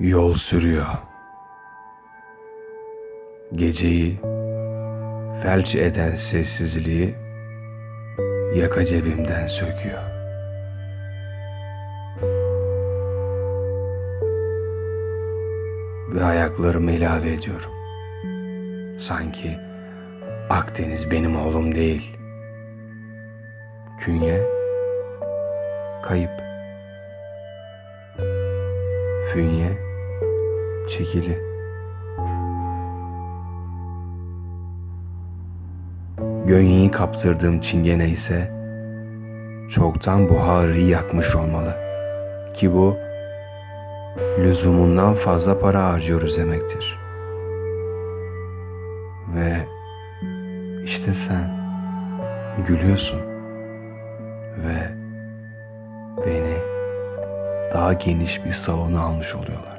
Yol sürüyor. Geceyi felç eden sessizliği yaka cebimden söküyor. Ve ayaklarımı ilave ediyorum. Sanki Akdeniz benim oğlum değil. Künye kayıp. Fünye çekili. Gönyeyi kaptırdığım çingene ise çoktan buharıyı yakmış olmalı. Ki bu lüzumundan fazla para harcıyoruz demektir. Ve işte sen gülüyorsun ve beni daha geniş bir salona almış oluyorlar.